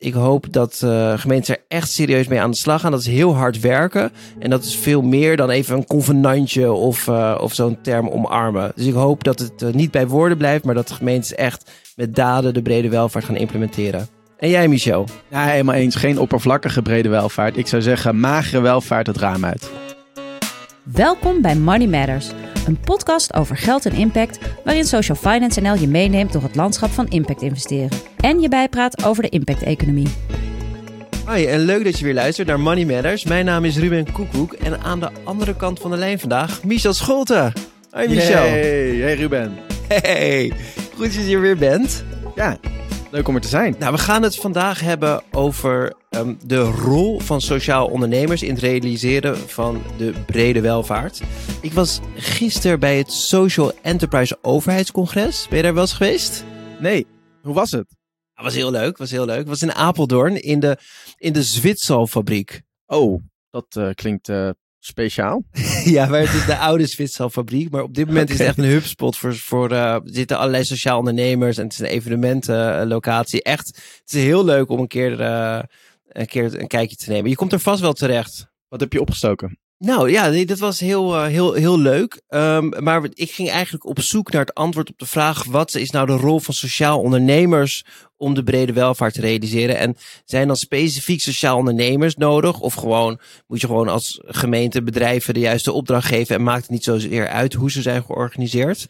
ik hoop dat uh, gemeenten er echt serieus mee aan de slag gaan. Dat is heel hard werken. En dat is veel meer dan even een convenantje of, uh, of zo'n term omarmen. Dus ik hoop dat het uh, niet bij woorden blijft, maar dat de echt met daden de brede welvaart gaan implementeren. En jij, Michel? Ja, helemaal eens. Geen oppervlakkige brede welvaart. Ik zou zeggen, magere welvaart het raam uit. Welkom bij Money Matters, een podcast over geld en impact, waarin Social Finance NL je meeneemt door het landschap van impact investeren en je bijpraat over de impact-economie. Hoi, en leuk dat je weer luistert naar Money Matters. Mijn naam is Ruben Koekoek en aan de andere kant van de lijn vandaag Michel Scholte. Hoi Michel. Hey, hey Ruben. Hey, goed dat je hier weer bent. Ja, leuk om er te zijn. Nou, we gaan het vandaag hebben over um, de rol van sociaal ondernemers in het realiseren van de brede welvaart. Ik was gisteren bij het Social Enterprise Overheidscongres. Ben je daar wel eens geweest? Nee, hoe was het? Het was heel leuk, was heel leuk. Het was in Apeldoorn in de, in de Zwitserfabriek. Oh, dat uh, klinkt uh, speciaal. ja, maar het is de oude Zwitserfabriek. Maar op dit moment okay. is het echt een hubspot voor, voor uh, er zitten allerlei sociaal ondernemers. En het is een evenementenlocatie. Echt, het is heel leuk om een keer, een keer een kijkje te nemen. Je komt er vast wel terecht. Wat heb je opgestoken? Nou ja, nee, dat was heel, uh, heel, heel leuk. Um, maar ik ging eigenlijk op zoek naar het antwoord op de vraag: wat is nou de rol van sociaal ondernemers om de brede welvaart te realiseren? En zijn dan specifiek sociaal ondernemers nodig? Of gewoon moet je gewoon als gemeente bedrijven de juiste opdracht geven en maakt het niet zozeer uit hoe ze zijn georganiseerd?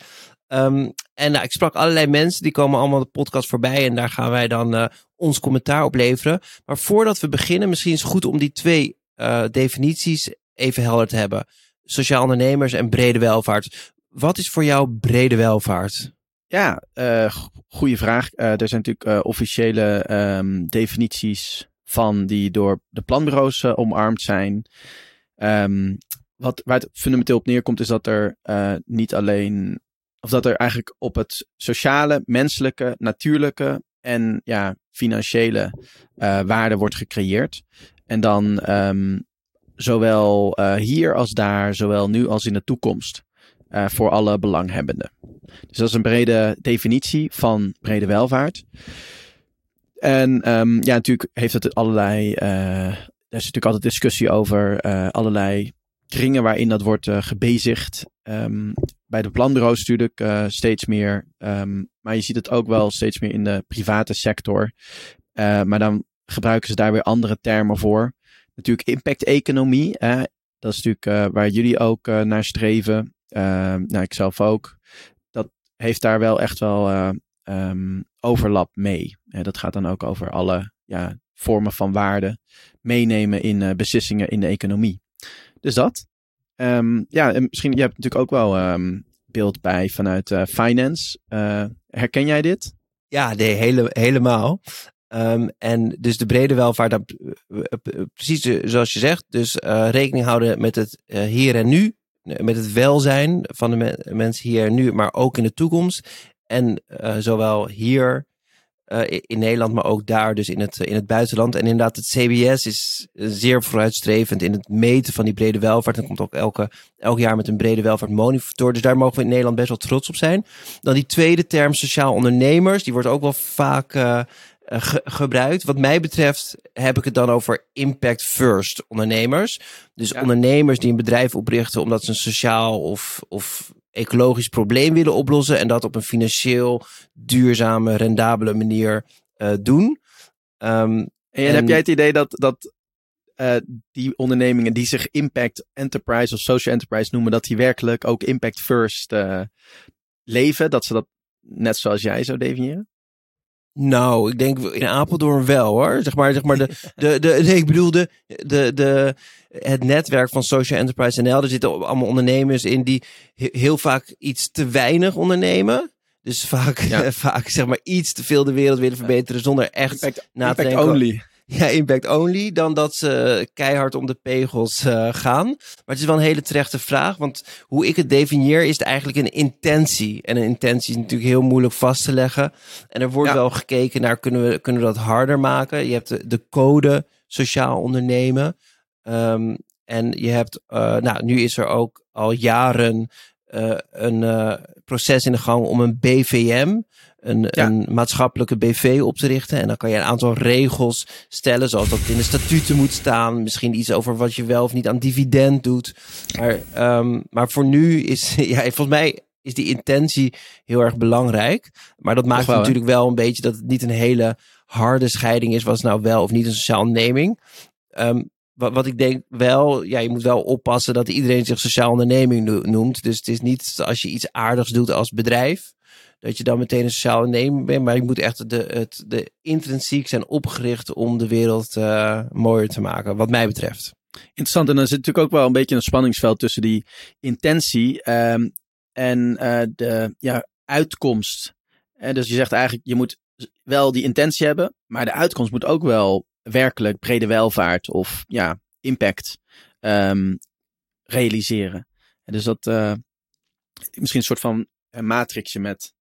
Um, en nou, ik sprak allerlei mensen, die komen allemaal de podcast voorbij en daar gaan wij dan uh, ons commentaar op leveren. Maar voordat we beginnen, misschien is het goed om die twee uh, definities even helder te hebben. Sociaal ondernemers en brede welvaart. Wat is voor jou brede welvaart? Ja, uh, goede vraag. Uh, er zijn natuurlijk uh, officiële um, definities van die door de planbureaus omarmd zijn. Um, wat, waar het fundamenteel op neerkomt is dat er niet alleen, of dat er eigenlijk op het sociale, menselijke, natuurlijke en ja, financiële waarde wordt gecreëerd. En dan um, zowel hier als daar, zowel nu als in de toekomst, uh, voor alle belanghebbenden. Dus dat is een brede definitie van brede welvaart. En um, ja, natuurlijk heeft het allerlei, uh, er is natuurlijk altijd discussie over allerlei kringen waarin dat wordt gebezigd. Um, bij de planbureaus natuurlijk steeds meer, um, maar je ziet het ook wel steeds meer in de private sector. maar dan gebruiken ze daar weer andere termen voor natuurlijk impact-economie. Dat is natuurlijk waar jullie ook naar streven. Uh, nou, ik zelf ook. Dat heeft daar wel echt wel um, overlap mee. dat gaat dan ook over alle ja, vormen van waarde meenemen in beslissingen in de economie. Dus dat. Um, ja, en misschien, je hebt natuurlijk ook wel um, beeld bij vanuit finance. herken jij dit? Ja, hele, helemaal. En dus de brede welvaart, precies zoals je zegt, dus rekening houden met het hier en nu, met het welzijn van de me mensen hier nu, maar ook in de toekomst. En uh, zowel hier in Nederland, maar ook daar, dus in het, in het buitenland. En inderdaad, het CBS is zeer vooruitstrevend in het meten van die brede welvaart. En komt ook elke, elk jaar met een brede welvaart monitor. Dus daar mogen we in Nederland best wel trots op zijn. Dan die tweede term, sociaal ondernemers, die wordt ook wel vaak ge gebruikt. Wat mij betreft heb ik het dan over impact first ondernemers. Dus ja. ondernemers die een bedrijf oprichten omdat ze een sociaal of, of ecologisch probleem willen oplossen. En dat op een financieel duurzame, rendabele manier uh, doen. Um, en, en heb jij het idee dat, dat uh, die ondernemingen die zich impact enterprise of social enterprise noemen, dat die werkelijk ook impact first uh, leven? Dat ze dat net zoals jij zo definiëren? Nou, ik denk in Apeldoorn wel hoor. Zeg maar, zeg maar de, de, de, nee, ik bedoel de, de, de, het netwerk van Social Enterprise NL. Er zitten allemaal ondernemers in die heel vaak iets te weinig ondernemen. Dus vaak, ja. vaak zeg maar iets te veel de wereld willen verbeteren zonder echt impact, na te denken. only. Ja, impact only. Dan dat ze keihard om de pegels uh, gaan. Maar het is wel een hele terechte vraag. Want hoe ik het definieer is het eigenlijk een intentie. En een intentie is natuurlijk heel moeilijk vast te leggen. En er wordt ja. wel gekeken naar kunnen we, kunnen we dat harder maken. Je hebt de, de code sociaal ondernemen. Um, en je hebt, uh, nou nu is er ook al jaren uh, een proces in de gang om een BVM een, een maatschappelijke BV op te richten. En dan kan je een aantal regels stellen, zoals dat in de statuten moet staan. Misschien iets over wat je wel of niet aan dividend doet. Maar, um, maar voor nu is, ja, volgens mij is die intentie heel erg belangrijk. Maar dat maakt natuurlijk wel een beetje dat het niet een hele harde scheiding is. Was nou wel of niet een sociaal onderneming. Um, wat, wat ik denk wel, ja, je moet wel oppassen dat iedereen zich sociaal onderneming noemt. Dus het is niet als je iets aardigs doet als bedrijf, dat je dan meteen een sociaal onderneming bent. Maar je moet echt de, het, de intrinsiek zijn opgericht om de wereld uh, mooier te maken, wat mij betreft. Interessant. En dan zit natuurlijk ook wel een beetje een spanningsveld tussen die intentie um, en uh, de ja, uitkomst. En dus je zegt eigenlijk, je moet wel die intentie hebben, maar de uitkomst moet ook wel werkelijk brede welvaart of ja, impact um, realiseren. En dus dat misschien een soort van matrixje met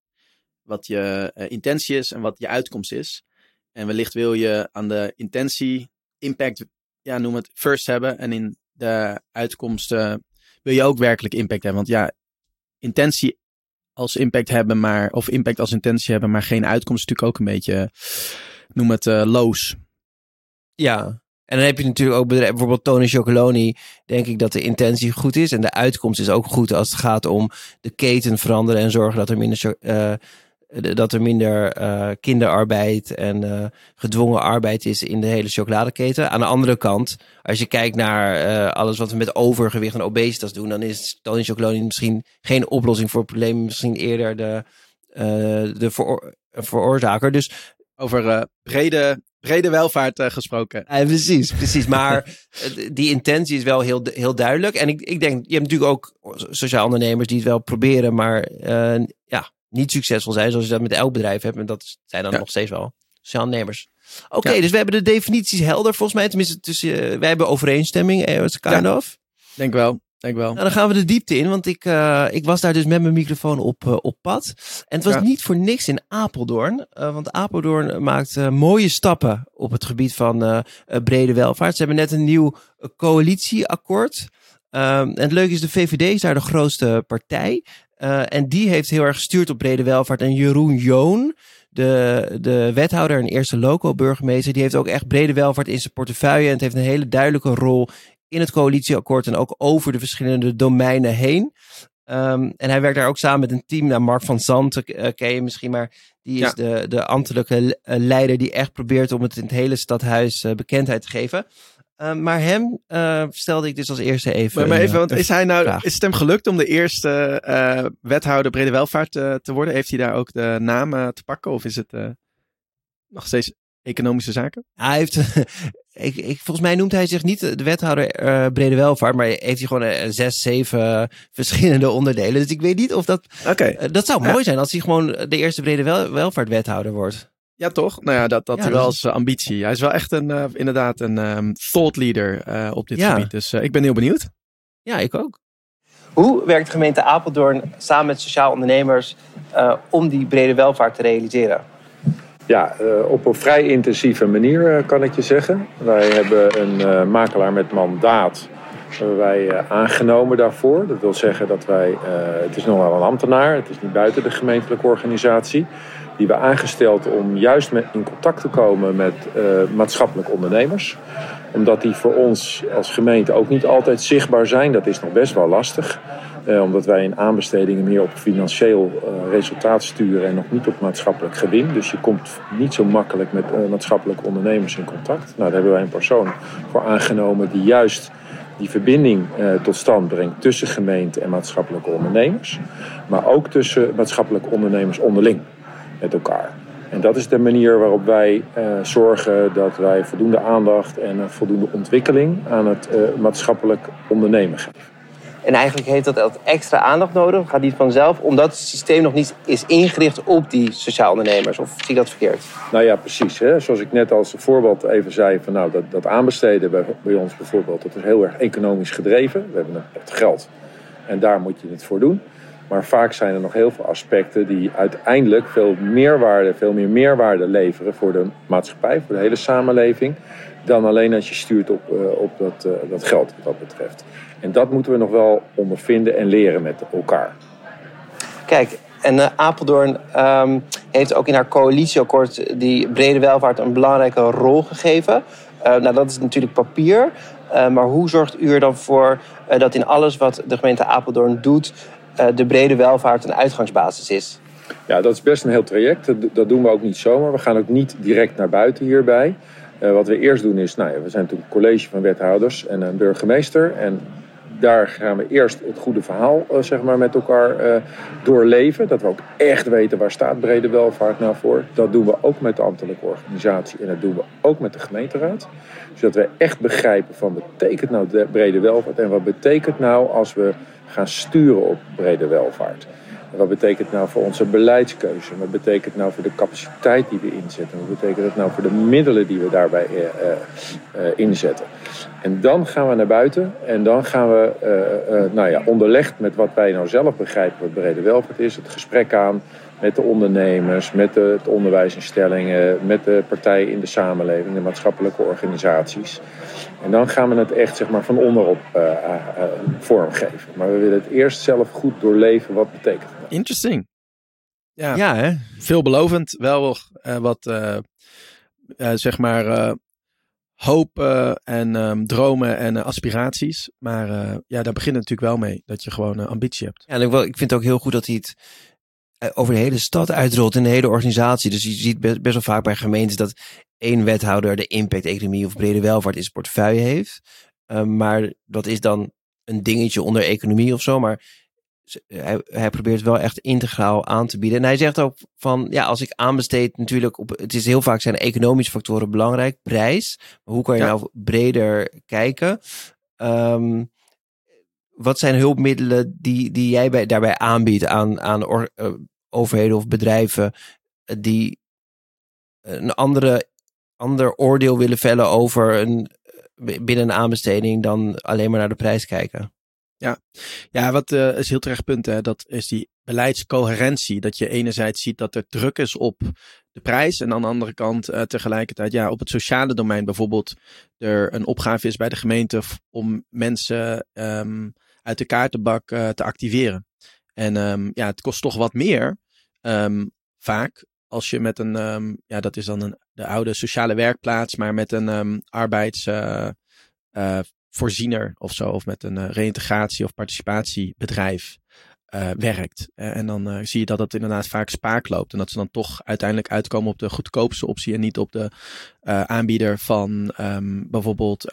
wat je uh, intentie is en wat je uitkomst is. En wellicht wil je aan de intentie impact, ja, noem het first hebben. En in de uitkomsten wil je ook werkelijk impact hebben. Want ja, intentie als impact hebben, maar, of impact als intentie hebben, maar geen uitkomst, is natuurlijk ook een beetje, noem het uh, loos. Ja, en dan heb je natuurlijk ook bedrijven, bijvoorbeeld Tony Chocoloni, denk ik dat de intentie goed is. En de uitkomst is ook goed als het gaat om de keten veranderen en zorgen dat er minder, uh, dat er minder uh, kinderarbeid en uh, gedwongen arbeid is in de hele chocoladeketen. Aan de andere kant, als je kijkt naar alles wat we met overgewicht en obesitas doen, dan is Tony Chocoloni misschien geen oplossing voor problemen, misschien eerder de, de veroor veroorzaker. Dus over brede brede welvaart gesproken. Ja, precies, precies. Maar die intentie is wel heel, heel duidelijk. En ik, ik denk, je hebt natuurlijk ook sociaal ondernemers die het wel proberen, maar ja, niet succesvol zijn, zoals je dat met elk bedrijf hebt. En dat zijn dan nog steeds wel sociaal. Oké, ja. dus we hebben de definities helder volgens mij. Tenminste, tussen, uh, wij hebben overeenstemming, eh, kind of. Denk wel. Denk wel. Nou, dan gaan we de diepte in, want ik, uh, ik was daar dus met mijn microfoon op, uh, op pad. En het was ja. niet voor niks in Apeldoorn, uh, want Apeldoorn maakt mooie stappen op het gebied van brede welvaart. Ze hebben net een nieuw coalitieakkoord. en het leuke is, de VVD is daar de grootste partij. En die heeft heel erg gestuurd op brede welvaart. En Jeroen Joon, de, de wethouder en eerste loco-burgemeester, die heeft ook echt brede welvaart in zijn portefeuille. En het heeft een hele duidelijke rol in het coalitieakkoord en ook over de verschillende domeinen heen. Um, en hij werkt daar ook samen met een team. Nou, Mark van Zand uh, ken je misschien, maar die is ja. de, de ambtelijke leider die echt probeert om het in het hele stadhuis uh, bekendheid te geven. Uh, maar hem uh, stelde ik dus als eerste even. Maar, maar even, want is hij nou, vraag. is het hem gelukt om de eerste uh, wethouder brede welvaart te worden? Heeft hij daar ook de naam te pakken? Of is het nog steeds economische zaken? Hij heeft, ik, ik, volgens mij noemt hij zich niet de wethouder brede welvaart, maar heeft hij gewoon zes, zeven verschillende onderdelen. Dus ik weet niet of dat. Okay. Dat zou mooi ja. zijn als hij gewoon de eerste brede wel, welvaart wethouder wordt. Ja, toch? Nou ja, dat, dat ja, wel als ambitie. Hij is wel echt een, inderdaad een um, thought leader op dit ja. gebied. Dus ik ben heel benieuwd. Ja, ik ook. Hoe werkt de gemeente Apeldoorn samen met sociaal ondernemers om die brede welvaart te realiseren? Ja, uh, op een vrij intensieve manier uh, kan ik je zeggen. Wij hebben een uh, makelaar met mandaat hebben wij aangenomen daarvoor. Dat wil zeggen dat wij, het is nog wel een ambtenaar, het is niet buiten de gemeentelijke organisatie, die we aangesteld om juist met, in contact te komen met maatschappelijke ondernemers. Omdat die voor ons als gemeente ook niet altijd zichtbaar zijn, dat is nog best wel lastig. Uh, omdat wij in aanbestedingen meer op financieel uh, resultaat sturen en nog niet op maatschappelijk gewin. Dus je komt niet zo makkelijk met uh, maatschappelijke ondernemers in contact. Nou, daar hebben wij een persoon voor aangenomen die juist die verbinding tot stand brengt tussen gemeente en maatschappelijke ondernemers. Maar ook tussen maatschappelijke ondernemers onderling met elkaar. En dat is de manier waarop wij zorgen dat wij voldoende aandacht en voldoende ontwikkeling aan het maatschappelijk ondernemen geven. En eigenlijk heeft dat extra aandacht nodig. Gaat niet vanzelf, omdat het systeem nog niet is ingericht op die sociaal ondernemers. Of zie ik dat verkeerd? Nou ja, precies. Hè. Zoals ik net als voorbeeld even zei, van nou, dat, dat aanbesteden bij, bij ons bijvoorbeeld, dat is heel erg economisch gedreven. We hebben het geld en daar moet je het voor doen. Maar vaak zijn er nog heel veel aspecten die uiteindelijk veel meerwaarde, veel meer meerwaarde leveren voor de maatschappij, voor de hele samenleving, dan alleen als je stuurt op, uh, op dat, uh, dat geld wat dat betreft. En dat moeten we nog wel ondervinden en leren met elkaar. Kijk, En Apeldoorn um, heeft ook in haar coalitieakkoord die brede welvaart een belangrijke rol gegeven. nou, dat is natuurlijk papier. maar hoe zorgt u er dan voor dat in alles wat de gemeente Apeldoorn doet, de brede welvaart een uitgangsbasis is? Ja, dat is best een heel traject. Dat doen we ook niet zomaar. We gaan ook niet direct naar buiten hierbij. Uh, wat we eerst doen is, nou ja, we zijn natuurlijk een college van wethouders en een burgemeester. En daar gaan we eerst het goede verhaal uh, zeg maar, met elkaar doorleven. Dat we ook echt weten waar staat brede welvaart nou voor. Dat doen we ook met de ambtelijke organisatie en dat doen we ook met de gemeenteraad. Zodat we echt begrijpen van wat betekent nou de brede welvaart en wat betekent nou als we gaan sturen op brede welvaart. Wat betekent nou voor onze beleidskeuze? Wat betekent nou voor de capaciteit die we inzetten? Wat betekent het nou voor de middelen die we daarbij uh, uh, inzetten? En dan gaan we naar buiten en dan gaan we, uh, nou ja, onderlegd met wat wij nou zelf begrijpen wat brede welvaart is, het gesprek aan met de ondernemers, met de onderwijsinstellingen, met de partijen in de samenleving, de maatschappelijke organisaties. En dan gaan we het echt zeg maar, van onderop uh, uh, vormgeven. Maar we willen het eerst zelf goed doorleven wat betekent. Interesting. Ja, ja hè? veelbelovend. Wel uh, wat, zeg maar, hoop en um, dromen en aspiraties. Maar ja, daar begint het natuurlijk wel mee. Dat je gewoon ambitie hebt. Ja, en ik, wel, ik vind het ook heel goed dat hij het over de hele stad uitrolt in de hele organisatie. Dus je ziet best, best wel vaak bij gemeentes dat één wethouder de impact-economie of brede welvaart in zijn portefeuille heeft. Um, maar dat is dan een dingetje onder economie of zo. Maar hij, hij, probeert wel echt integraal aan te bieden. En hij zegt ook van, ja, als ik aanbesteed natuurlijk op, het is heel vaak zijn economische factoren belangrijk, prijs. Maar hoe kan je nou breder kijken? Um, wat zijn hulpmiddelen die, die jij bij, daarbij aanbiedt aan, aan uh, overheden of bedrijven die een andere, ander oordeel willen vellen over een, binnen een aanbesteding dan alleen maar naar de prijs kijken? Ja, ja wat is heel terecht punt. Hè? Dat is die beleidscoherentie. Dat je enerzijds ziet dat er druk is op de prijs. En aan de andere kant tegelijkertijd ja, op het sociale domein bijvoorbeeld er een opgave is bij de gemeente om mensen um, uit de kaartenbak uh, te activeren. En um, ja, het kost toch wat meer um, vaak als je met een, um, ja, dat is dan een, de oude sociale werkplaats, maar met een arbeidsvoorziener uh, uh, of zo, of met een reïntegratie- of participatiebedrijf werkt. en dan zie je dat het inderdaad vaak spaak loopt. En dat ze dan toch uiteindelijk uitkomen op de goedkoopste optie en niet op de aanbieder van bijvoorbeeld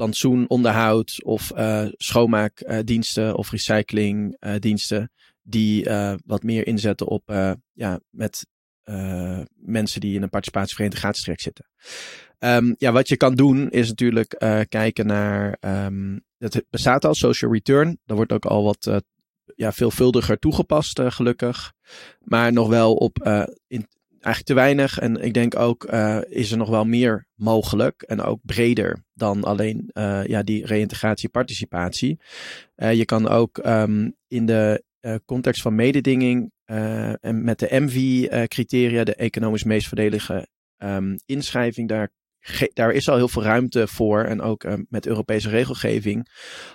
plantsoenonderhoud of uh, schoonmaakdiensten of recyclingdiensten. die uh, wat meer inzetten op uh, ja, met mensen die in een participatieverenigingstraject zitten. Um, ja, wat je kan doen is natuurlijk kijken naar. Um, het bestaat al, social return. Daar wordt ook al wat ja, veelvuldiger toegepast, gelukkig. Maar nog wel op eigenlijk te weinig. En ik denk ook uh, is er nog wel meer mogelijk. En ook breder dan alleen uh, ja, die reïntegratie-participatie. Uh, je kan ook um, in de context van mededinging en met de MV-criteria, de economisch meest voordelige um, inschrijving, daar daar is al heel veel ruimte voor. En ook uh, met Europese regelgeving.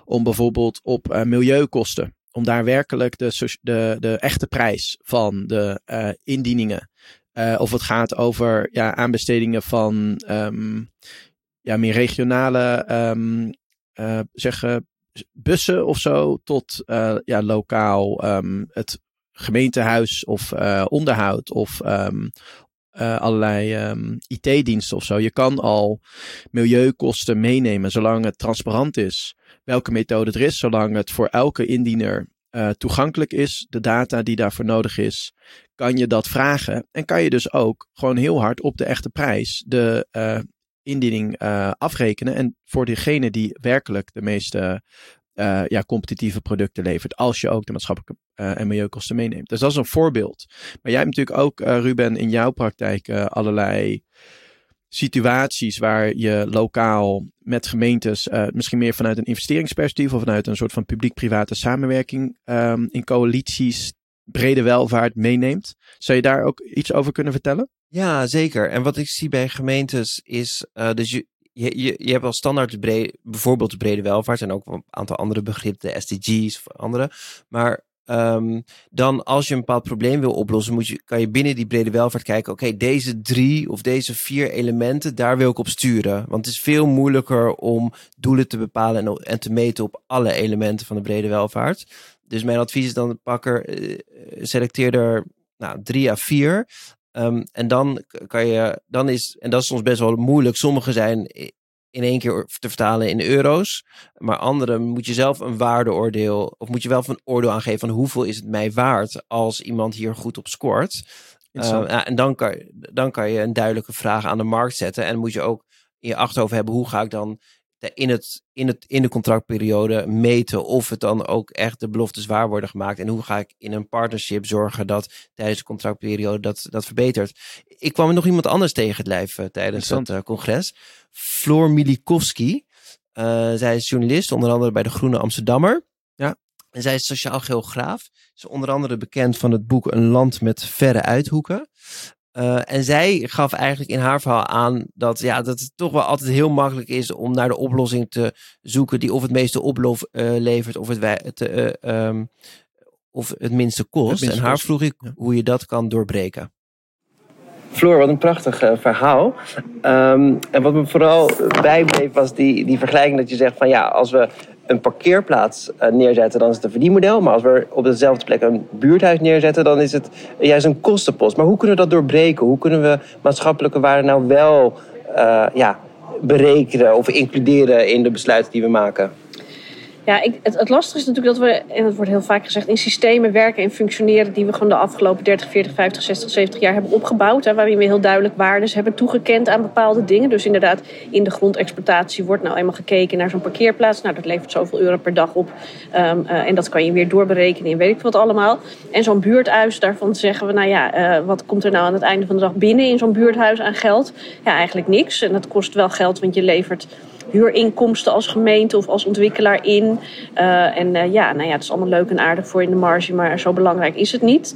Om bijvoorbeeld op milieukosten. Om daar werkelijk de, de, de echte prijs van de uh, indieningen uh, of het gaat over ja, aanbestedingen van um, ja, meer regionale um, uh, zeggen, bussen of zo. Tot ja, lokaal um, het gemeentehuis of onderhoud of allerlei IT-diensten of zo. Je kan al milieukosten meenemen zolang het transparant is welke methode er is, zolang het voor elke indiener uh, toegankelijk is, de data die daarvoor nodig is, kan je dat vragen. En kan je dus ook gewoon heel hard op de echte prijs de uh, indiening uh, afrekenen. En voor degene die werkelijk de meeste ja, competitieve producten levert, als je ook de maatschappelijke en milieukosten meeneemt. Dus dat is een voorbeeld. Maar jij hebt natuurlijk ook, Ruben, in jouw praktijk allerlei situaties waar je lokaal met gemeentes, uh, misschien meer vanuit een investeringsperspectief of vanuit een soort van publiek-private samenwerking um, in coalities brede welvaart meeneemt. Zou je daar ook iets over kunnen vertellen? Ja, zeker. En wat ik zie bij gemeentes is, uh, dus je, je, je hebt al standaard de brede, bijvoorbeeld de brede welvaart en ook een aantal andere begrippen, de SDG's of andere. Maar ehm, dan als je een bepaald probleem wil oplossen, moet je, kan je binnen die brede welvaart kijken, oké, deze drie of deze vier elementen, daar wil ik op sturen. Want het is veel moeilijker om doelen te bepalen en, en te meten op alle elementen van de brede welvaart. Dus mijn advies is dan pak er, eh, selecteer er nou, drie à vier. Ehm, en dan kan je, dan is, en dat is soms best wel moeilijk. Sommige zijn in één keer te vertalen in euro's. Maar andere moet je zelf een waardeoordeel, of moet je wel een oordeel aangeven van hoeveel is het mij waard als iemand hier goed op scoort. Uh, en dan kan, dan kan je een duidelijke vraag aan de markt zetten. En moet je ook in je achterhoofd hebben, hoe ga ik dan in, het, in, het, in de contractperiode meten of het dan ook echt de beloftes waar worden gemaakt. En hoe ga ik in een partnership zorgen dat tijdens de contractperiode dat, dat verbetert. Ik kwam nog iemand anders tegen het lijf uh, tijdens het uh, congres. Floor Milikowski. Uh, zij is journalist, onder andere bij de Groene Amsterdammer. Ja. En zij is sociaal geograaf. Ze is onder andere bekend van het boek Een land met verre uithoeken. Uh, en zij gaf eigenlijk in haar verhaal aan dat, ja, dat het toch wel altijd heel makkelijk is om naar de oplossing te zoeken die of het meeste oplevert uh, of het, het, uh, um, of het minste kost. Het minste en haar kost. vroeg ik hoe je dat kan doorbreken. Floor, wat een prachtig uh, verhaal. Um, en wat me vooral bijbleef was die, die vergelijking dat je zegt van ja, als we een parkeerplaats uh, neerzetten, dan is het een verdienmodel. Maar als we op dezelfde plek een buurthuis neerzetten, dan is het juist een kostenpost. Maar hoe kunnen we dat doorbreken? Hoe kunnen we maatschappelijke waarde nou wel uh, ja, berekenen of includeren in de besluiten die we maken? Ja, ik, het, het, lastige is natuurlijk dat we, en het wordt heel vaak gezegd, in systemen werken en functioneren die we gewoon de afgelopen 30, 40, 50, 60, 70 jaar hebben opgebouwd. Hè, waarin we heel duidelijk waardes hebben toegekend aan bepaalde dingen. Dus inderdaad, in de grondexploitatie wordt nou eenmaal gekeken naar zo'n parkeerplaats. Nou, dat levert zoveel euro per dag op. Um, uh, en dat kan je weer doorberekenen in weet ik wat allemaal. En zo'n buurthuis, daarvan zeggen we, nou ja, uh, wat komt er nou aan het einde van de dag binnen in zo'n buurthuis aan geld? Ja, eigenlijk niks. En dat kost wel geld, want je levert huurinkomsten als gemeente of als ontwikkelaar in. Uh, en uh, ja, nou ja, het is allemaal leuk en aardig voor in de marge, maar zo belangrijk is het niet.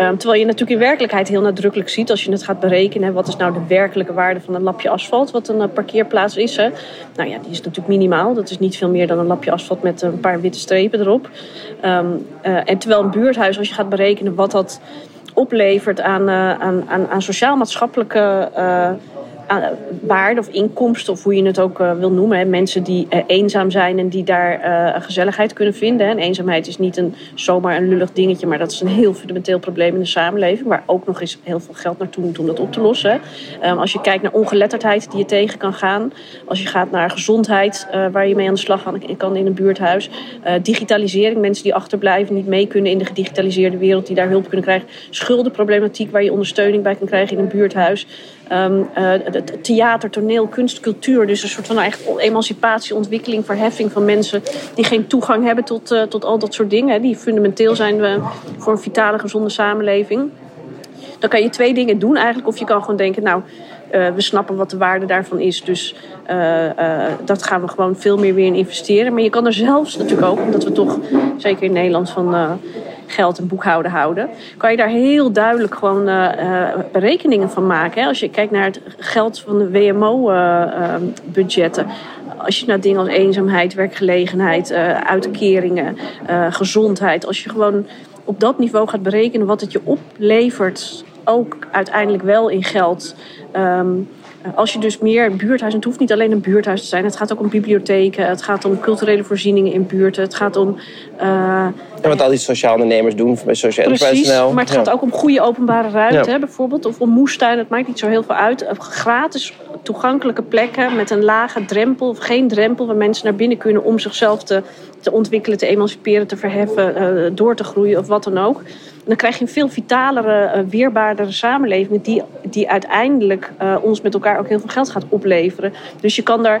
Um, terwijl je natuurlijk in werkelijkheid heel nadrukkelijk ziet als je het gaat berekenen. Wat is nou de werkelijke waarde van een lapje asfalt, wat een uh, parkeerplaats is. Hè? Nou ja, die is natuurlijk minimaal. Dat is niet veel meer dan een lapje asfalt met een paar witte strepen erop. Um, en terwijl een buurthuis, als je gaat berekenen wat dat oplevert aan, aan, aan, aan sociaal-maatschappelijke waarde of inkomsten, of hoe je het ook uh, wil noemen. Mensen die uh, eenzaam zijn en die daar gezelligheid kunnen vinden. En eenzaamheid is niet een, zomaar een lullig dingetje, maar dat is een heel fundamenteel probleem in de samenleving. Waar ook nog eens heel veel geld naartoe moet om dat op te lossen. Um, als je kijkt naar ongeletterdheid die je tegen kan gaan. Als je gaat naar gezondheid, waar je mee aan de slag kan in een buurthuis. digitalisering, mensen die achterblijven, niet mee kunnen in de gedigitaliseerde wereld, die daar hulp kunnen krijgen. Schuldenproblematiek, waar je ondersteuning bij kan krijgen in een buurthuis. Um, theater, toneel, kunst, cultuur. Dus een soort van echt emancipatie, ontwikkeling, verheffing van mensen die geen toegang hebben tot, uh, tot al dat soort dingen. Die fundamenteel zijn we voor een vitale, gezonde samenleving. Dan kan je twee dingen doen eigenlijk. Of je kan gewoon denken, nou, uh, we snappen wat de waarde daarvan is. Dus dat gaan we gewoon veel meer weer in investeren. Maar je kan er zelfs natuurlijk ook, omdat we toch, zeker in Nederland, van geld en boekhouden houden, kan je daar heel duidelijk gewoon berekeningen van maken. Hè? Als je kijkt naar het geld van de WMO-budgetten. Uh, als je naar dingen als eenzaamheid, werkgelegenheid, uitkeringen, gezondheid. Als je gewoon op dat niveau gaat berekenen wat het je oplevert, ook uiteindelijk wel in geld. Um, als je dus meer buurthuis, en het hoeft niet alleen een buurthuis te zijn, het gaat ook om bibliotheken, het gaat om culturele voorzieningen in buurten, het gaat om. Uh, en wat al die sociaal ondernemers doen bij Social Precies, maar het gaat ook om goede openbare ruimte, ja. bijvoorbeeld, of om moestuinen, het maakt niet zo heel veel uit. Gratis toegankelijke plekken met een lage drempel of geen drempel waar mensen naar binnen kunnen om zichzelf te, te ontwikkelen, te emanciperen, te verheffen, uh, door te groeien of wat dan ook dan krijg je een veel vitalere, weerbaardere samenleving die, die uiteindelijk uh, ons met elkaar ook heel veel geld gaat opleveren. Dus je kan daar,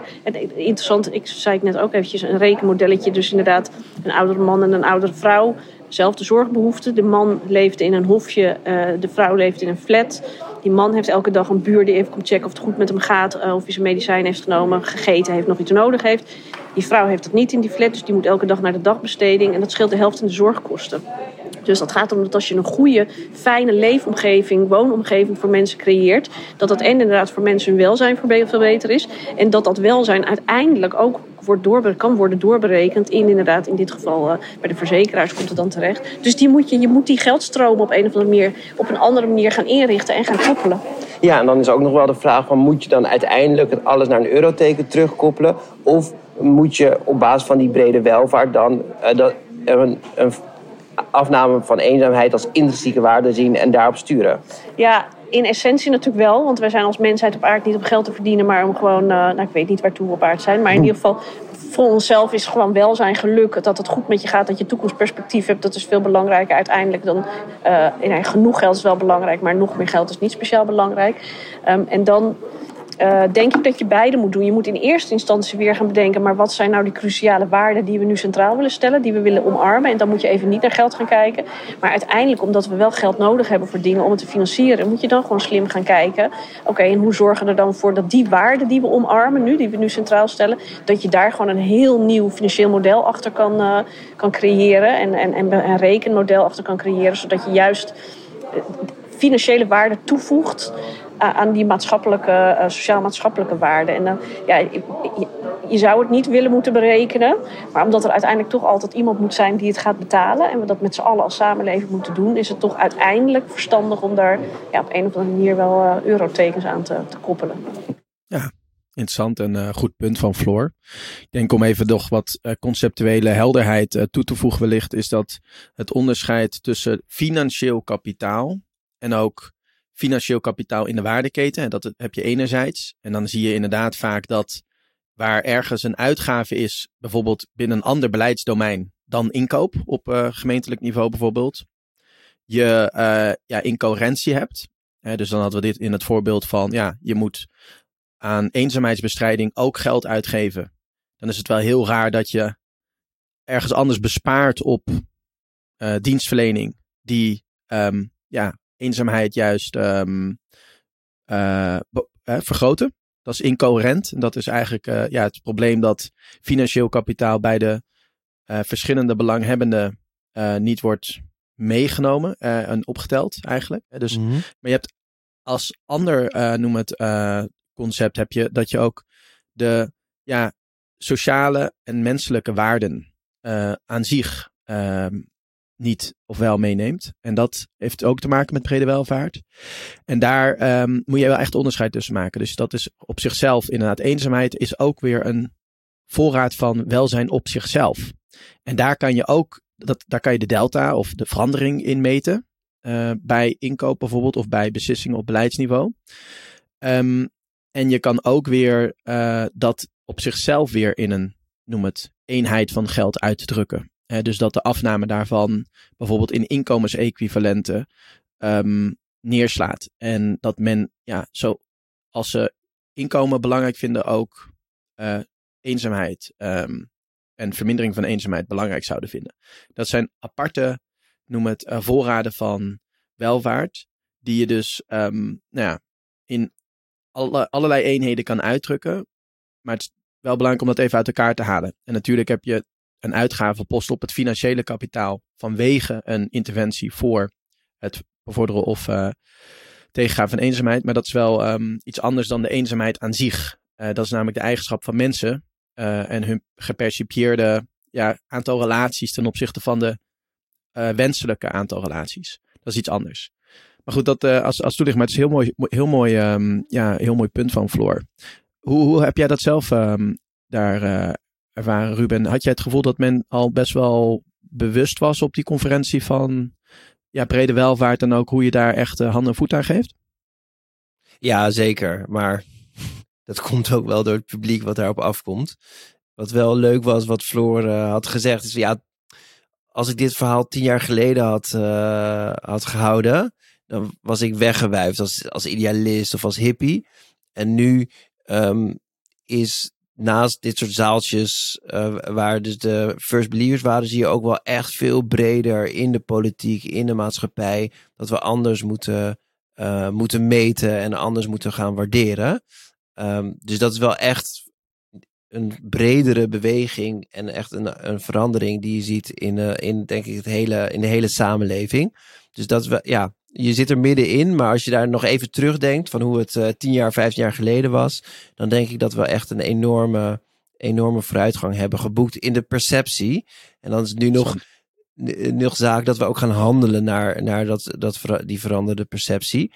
interessant, ik zei het net ook eventjes, een rekenmodelletje. Dus inderdaad een oudere man en een oudere vrouw. Zelfde zorgbehoeften. De man leeft in een hofje, de vrouw leeft in een flat. Die man heeft elke dag een buur die even komt checken of het goed met hem gaat. Uh, of hij zijn medicijn heeft genomen, gegeten heeft, nog iets nodig heeft. Die vrouw heeft dat niet in die flat, dus die moet elke dag naar de dagbesteding. En dat scheelt de helft in de zorgkosten. Dus dat gaat om dat als je een goede, fijne leefomgeving, woonomgeving voor mensen creëert, dat dat en inderdaad voor mensen hun welzijn veel beter is. En dat dat welzijn uiteindelijk ook wordt door, kan worden doorberekend in inderdaad, in dit geval uh, bij de verzekeraars komt het dan terecht. Dus die moet je, je moet die geldstroom op een of andere manier op een andere manier gaan inrichten en gaan koppelen. Ja, en dan is ook nog wel de vraag van moet je dan uiteindelijk het alles naar een euroteken terugkoppelen? Of moet je op basis van die brede welvaart dan uh, dat, een, een afname van eenzaamheid als intrinsieke waarde zien en daarop sturen? Ja, in essentie natuurlijk wel. Want wij zijn als mensheid op aarde niet om geld te verdienen, maar om gewoon, uh, nou ik weet niet waartoe we op aarde zijn. Maar in ieder geval voor onszelf is gewoon welzijn, geluk, dat het goed met je gaat, dat je toekomstperspectief hebt. Dat is veel belangrijker uiteindelijk dan. Uh, genoeg geld is wel belangrijk, maar nog meer geld is niet speciaal belangrijk. Um, en dan uh, denk ik dat je beide moet doen. Je moet in eerste instantie weer gaan bedenken, maar wat zijn nou die cruciale waarden die we nu centraal willen stellen, die we willen omarmen. En dan moet je even niet naar geld gaan kijken. Maar uiteindelijk, omdat we wel geld nodig hebben voor dingen om het te financieren, moet je dan gewoon slim gaan kijken. Oké, en hoe zorgen we er dan voor dat die waarden die we omarmen nu, die we nu centraal stellen, dat je daar gewoon een heel nieuw financieel model achter kan, uh, kan creëren en, en, en een rekenmodel achter kan creëren, zodat je juist eh, financiële waarden toevoegt aan die maatschappelijke, uh, sociaal-maatschappelijke waarden. En dan, ja, je, zou het niet willen moeten berekenen, maar omdat er uiteindelijk toch altijd iemand moet zijn die het gaat betalen en we dat met z'n allen als samenleving moeten doen, is het toch uiteindelijk verstandig om daar ja, op een of andere manier wel uh, eurotekens aan te, te, koppelen. Ja. Interessant en uh, goed punt van Floor. Ik denk om even nog wat conceptuele helderheid toe te voegen wellicht, is dat het onderscheid tussen financieel kapitaal en ook financieel kapitaal in de waardeketen. En dat heb je enerzijds. En dan zie je inderdaad vaak dat waar ergens een uitgave is, bijvoorbeeld binnen een ander beleidsdomein dan inkoop op uh, gemeentelijk niveau bijvoorbeeld, je uh, ja, incoherentie hebt. dus dan hadden we dit in het voorbeeld van, ja, je moet aan eenzaamheidsbestrijding ook geld uitgeven. Dan is het wel heel raar dat je ergens anders bespaart op uh, dienstverlening die um, ja, eenzaamheid juist um, uh, vergroten. Dat is incoherent. En dat is eigenlijk uh, ja, het probleem dat financieel kapitaal bij de uh, verschillende belanghebbenden niet wordt meegenomen en opgeteld eigenlijk. Dus, mm -hmm. Maar je hebt als ander, noem het concept, heb je dat je ook de ja, sociale en menselijke waarden aan zich ehm, niet of wel meeneemt. En dat heeft ook te maken met brede welvaart. En daar um, moet je wel echt onderscheid tussen maken. Dus dat is op zichzelf inderdaad eenzaamheid is ook weer een voorraad van welzijn op zichzelf. En daar kan je ook, dat, daar kan je de delta of de verandering in meten. Uh, bij inkoop bijvoorbeeld of bij beslissingen op beleidsniveau. Um, en je kan ook weer uh, dat op zichzelf weer in een, noem het, eenheid van geld uitdrukken dus dat de afname daarvan bijvoorbeeld in inkomensequivalenten um, neerslaat. En dat men, ja, zo als ze inkomen belangrijk vinden, ook uh, eenzaamheid um, en vermindering van eenzaamheid belangrijk zouden vinden. Dat zijn aparte, noem het, uh, voorraden van welvaart, die je dus um, nou ja, in alle, allerlei eenheden kan uitdrukken. Maar het is wel belangrijk om dat even uit elkaar te halen. En natuurlijk heb je een uitgavenpost op het financiële kapitaal vanwege een interventie voor het bevorderen of uh, tegengaan van eenzaamheid. Maar dat is wel um, iets anders dan de eenzaamheid aan zich. Uh, dat is namelijk de eigenschap van mensen uh, en hun gepercipieerde ja, aantal relaties ten opzichte van de wenselijke aantal relaties. Dat is iets anders. Maar goed, dat als, als toelicht, maar het is heel mooi, heel mooi, um, ja, heel mooi punt van Floor. Hoe, hoe heb jij dat zelf um, daar ervaren, Ruben. Had jij het gevoel dat men al best wel bewust was op die conferentie van ja, brede welvaart en ook hoe je daar echt uh, handen en voet aan geeft? Ja, zeker. Maar dat komt ook wel door het publiek wat daarop afkomt. Wat wel leuk was, wat Floor uh, had gezegd, is ja, als ik dit verhaal tien jaar geleden had, uh, had gehouden, dan was ik weggewuifd als, als idealist of als hippie. En nu um, is naast dit soort zaaltjes uh, waar dus de first believers waren, zie je ook wel echt veel breder in de politiek, in de maatschappij, dat we anders moeten, uh, moeten meten en anders moeten gaan waarderen. Um, dus dat is wel echt een bredere beweging en echt een, een verandering die je ziet in, eh, in denk ik, het hele, in de hele samenleving. Dus dat we, ja, je zit er middenin, maar als je daar nog even terugdenkt van hoe het eh, tien jaar, vijftien jaar geleden was, dan denk ik dat we echt een enorme, enorme vooruitgang hebben geboekt in de perceptie. En dan is het nu nog, nog zaak dat we ook gaan handelen naar, naar dat, dat, die veranderde perceptie.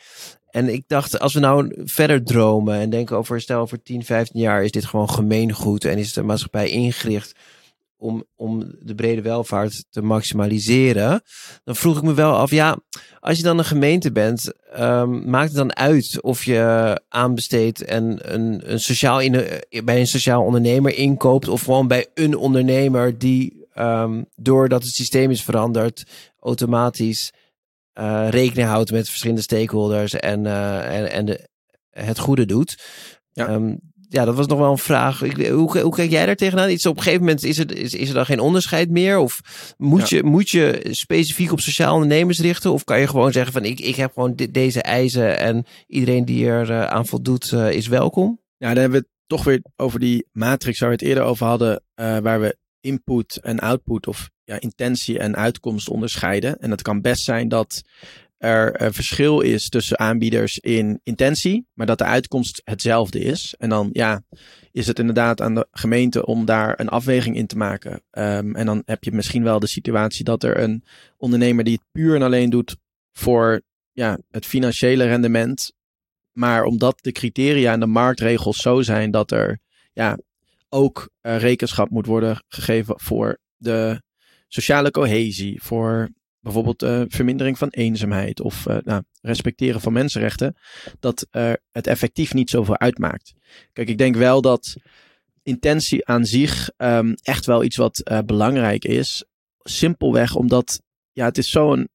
En ik dacht, als we nou verder dromen en denken over, stel over 10, 15 jaar is dit gewoon gemeengoed en is de maatschappij ingericht om, om de brede welvaart te maximaliseren. Dan vroeg ik me wel af, ja, als je dan een gemeente bent, ehm, maakt het dan uit of je aanbesteedt en een, een sociaal in, bij een sociaal ondernemer inkoopt of gewoon bij een ondernemer die ehm, doordat het systeem is veranderd, automatisch eh, rekening houdt met verschillende stakeholders en, eh, en, en de, het goede doet. Ja. Ehm, ja, dat was nog wel een vraag. Ik, hoe, hoe kijk jij daar tegenaan? Iets op een gegeven moment is er, is, is er dan geen onderscheid meer? Of moet, je, moet je specifiek op sociaal ondernemers richten? Of kan je gewoon zeggen van ik, ik heb gewoon deze eisen en iedereen die er eh, aan voldoet eh, is welkom? Ja, dan hebben we het toch weer over die matrix waar we het eerder over hadden, eh, waar we input en output of ja, intentie en uitkomst onderscheiden. En het kan best zijn dat er een verschil is tussen aanbieders in intentie, maar dat de uitkomst hetzelfde is. En dan ja, is het inderdaad aan de gemeente om daar een afweging in te maken. Ehm, en dan heb je misschien wel de situatie dat er een ondernemer die het puur en alleen doet voor ja, het financiële rendement, maar omdat de criteria en de marktregels zo zijn dat er ja, ook eh, rekenschap moet worden gegeven voor de sociale cohesie, voor bijvoorbeeld de vermindering van eenzaamheid of eh, nou, respecteren van mensenrechten, dat eh, het effectief niet zoveel uitmaakt. Kijk, ik denk wel dat intentie aan zich ehm, echt wel iets wat eh, belangrijk is. Simpelweg omdat ja, het is zo'n.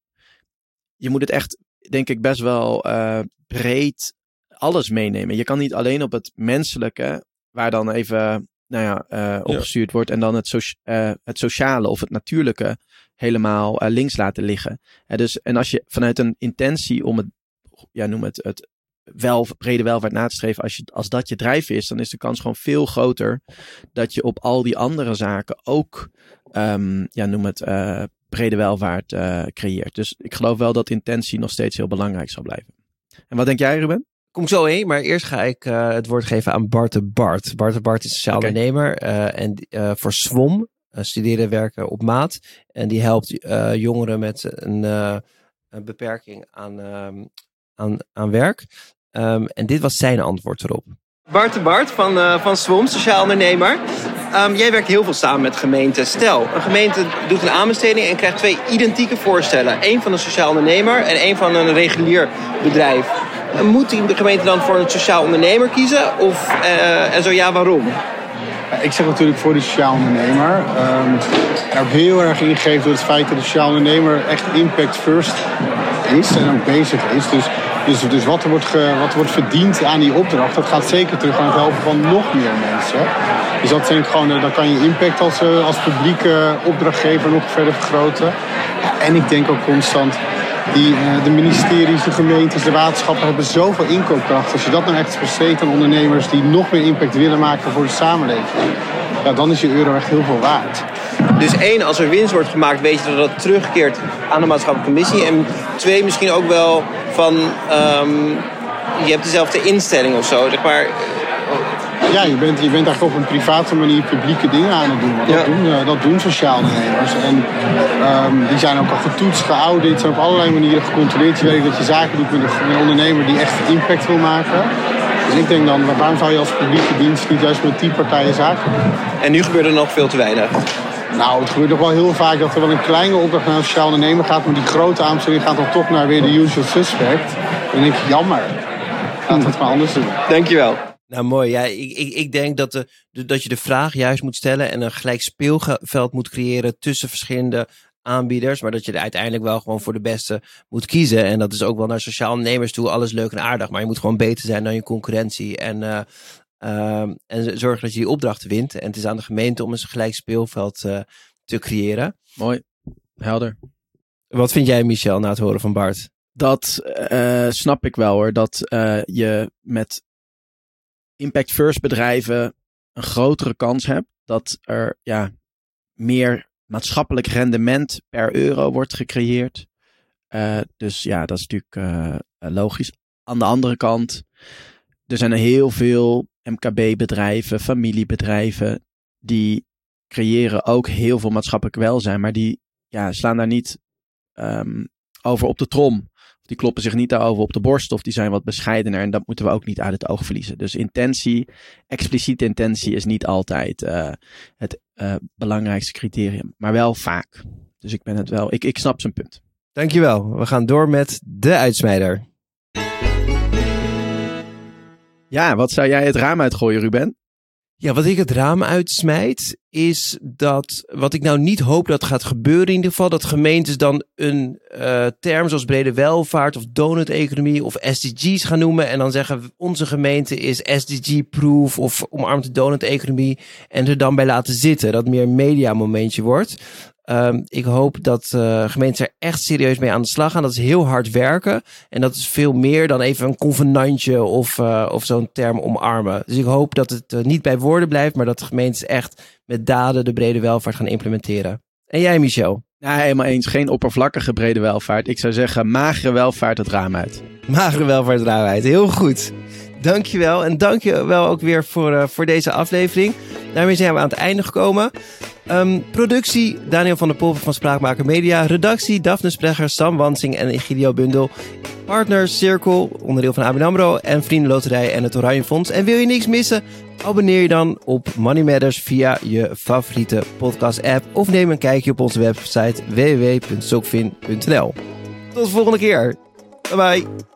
Je moet het echt, denk ik, best wel breed alles meenemen. Je kan niet alleen op het menselijke, waar dan even nou ja, opgestuurd wordt, en dan het, het sociale of het natuurlijke helemaal eh, links laten liggen. Eh, dus, en als je vanuit een intentie om het, ja, noem het, het wel, brede welvaart na te streven, als, je, als dat je drijf is, dan is de kans gewoon veel groter dat je op al die andere zaken ook, ehm, ja, noem het, eh, brede welvaart eh, creëert. Dus ik geloof wel dat intentie nog steeds heel belangrijk zal blijven. En wat denk jij, Ruben? Kom ik zo heen, maar eerst ga ik het woord geven aan Bart de Bart. Bart de Bart is sociaal Oké. ondernemer en voor SWOM, studeren en werken op maat. En die helpt eh, jongeren met een, eh, een beperking aan, ehm, aan, aan werk. Ehm, en dit was zijn antwoord erop. Bart de Bart van, eh van SWOM, sociaal ondernemer. Ehm, jij werkt heel veel samen met gemeenten. Stel, een gemeente doet een aanbesteding en krijgt twee identieke voorstellen. Eén van een sociaal ondernemer en één van een regulier bedrijf. Eh, Moet die de gemeente dan voor een sociaal ondernemer kiezen? Of, eh, en zo ja, waarom? Ik zeg natuurlijk voor de sociaal ondernemer. Ehm, en heel erg ingegeven door het feit dat de sociaal ondernemer echt impact first is en ook bezig is. Dus, dus, dus wat, er wordt wat wordt verdiend aan die opdracht, dat gaat zeker terug aan het helpen van nog meer mensen. Dus dat ik gewoon, eh, dan kan je impact als, eh, als publieke opdrachtgever nog verder vergroten. En ik denk ook constant, die, eh, de ministeries, de gemeentes, de waterschappen hebben zoveel inkoopkracht. Als je dat nou echt besteedt aan ondernemers die nog meer impact willen maken voor de samenleving, ja, dan is je euro echt heel veel waard. Dus één, als er winst wordt gemaakt, weet je dat dat terugkeert aan de maatschappelijke missie. En twee, misschien ook wel van, ehm, je hebt dezelfde instelling of zo. Zeg maar, Ja, je bent, je bent eigenlijk op een private manier publieke dingen aan het doen. Want dat, Ja. doen eh, dat doen sociaal ondernemers. En ehm, die zijn ook al getoetst, geaudit, zijn op allerlei manieren gecontroleerd. Je weet dat je zaken doet met een, ondernemer die echt impact wil maken. Dus ik denk dan, waarom zou je als publieke dienst niet juist met die partijen zaken doen? en nu gebeurt er nog veel te weinig. Nou, het gebeurt nog wel heel vaak dat er wel een kleine opdracht naar een sociaal ondernemer gaat, maar die grote aanbesteding gaat dan toch naar weer de usual suspect. Dan denk ik, jammer. Laten we het maar anders doen. Dankjewel. Nou, mooi. Ja, ik, ik, ik denk dat, de, de- dat je de vraag juist moet stellen en een gelijk speelveld moet creëren tussen verschillende aanbieders. Maar dat je er uiteindelijk wel gewoon voor de beste moet kiezen. En dat is ook wel naar sociaal ondernemers toe alles leuk en aardig. Maar je moet gewoon beter zijn dan je concurrentie. En, eh, ehm, en zorgen dat je die opdrachten wint. En het is aan de gemeente om een gelijk speelveld eh, te creëren. Mooi, helder. Wat vind jij, Michel, na het horen van Bart? Dat eh, snap ik wel hoor. Dat eh, je met impact first bedrijven een grotere kans hebt dat er ja, meer maatschappelijk rendement per euro wordt gecreëerd. Uh, dus ja, dat is natuurlijk uh, logisch. Aan de andere kant, er zijn er heel veel MKB-bedrijven, familiebedrijven, die creëren ook heel veel maatschappelijk welzijn, maar die ja, slaan daar niet um, over op de trom. Die kloppen zich niet daarover op de borst of die zijn wat bescheidener. En dat moeten we ook niet uit het oog verliezen. Dus intentie, expliciete intentie is niet altijd uh, het uh, belangrijkste criterium. Maar wel vaak. Dus ik ben het wel, ik, ik snap zijn punt. Dankjewel. We gaan door met de uitsmijder. Ja, wat zou jij het raam uitgooien, Ruben? Ja, wat ik het raam uitsmijt, is dat, wat ik nou niet hoop dat gaat gebeuren in ieder geval, dat gemeentes dan een uh, term zoals brede welvaart of donut-economie of SDG's gaan noemen en dan zeggen onze gemeente is SDG-proof of omarmt de donut-economie en er dan bij laten zitten, dat meer een media-momentje wordt. Um, ik hoop dat uh, gemeenten er echt serieus mee aan de slag gaan. Dat is heel hard werken. En dat is veel meer dan even een convenantje of, uh, of zo'n term omarmen. Dus ik hoop dat het uh, niet bij woorden blijft, maar dat de gemeentes echt met daden de brede welvaart gaan implementeren. En jij, Michel? Ja, helemaal eens. Geen oppervlakkige brede welvaart. Ik zou zeggen, magere welvaart het raam uit. Magere welvaart het raam uit. Heel goed. Dankjewel. En dankjewel ook weer voor, uh, voor deze aflevering. Daarmee zijn we aan het einde gekomen. Um, productie Daniel van der Polver van Spraakmaker Media. Redactie Daphne Sprecher, Sam Wansing en Egidio Bundel. Partner Cirkel, onderdeel van ABN AMRO. En Vriendenloterij en het Oranje Fonds. En wil je niks missen? Abonneer je dan op Money Matters via je favoriete podcast app. Of neem een kijkje op onze website www.sokvin.nl Tot de volgende keer. Bye bye.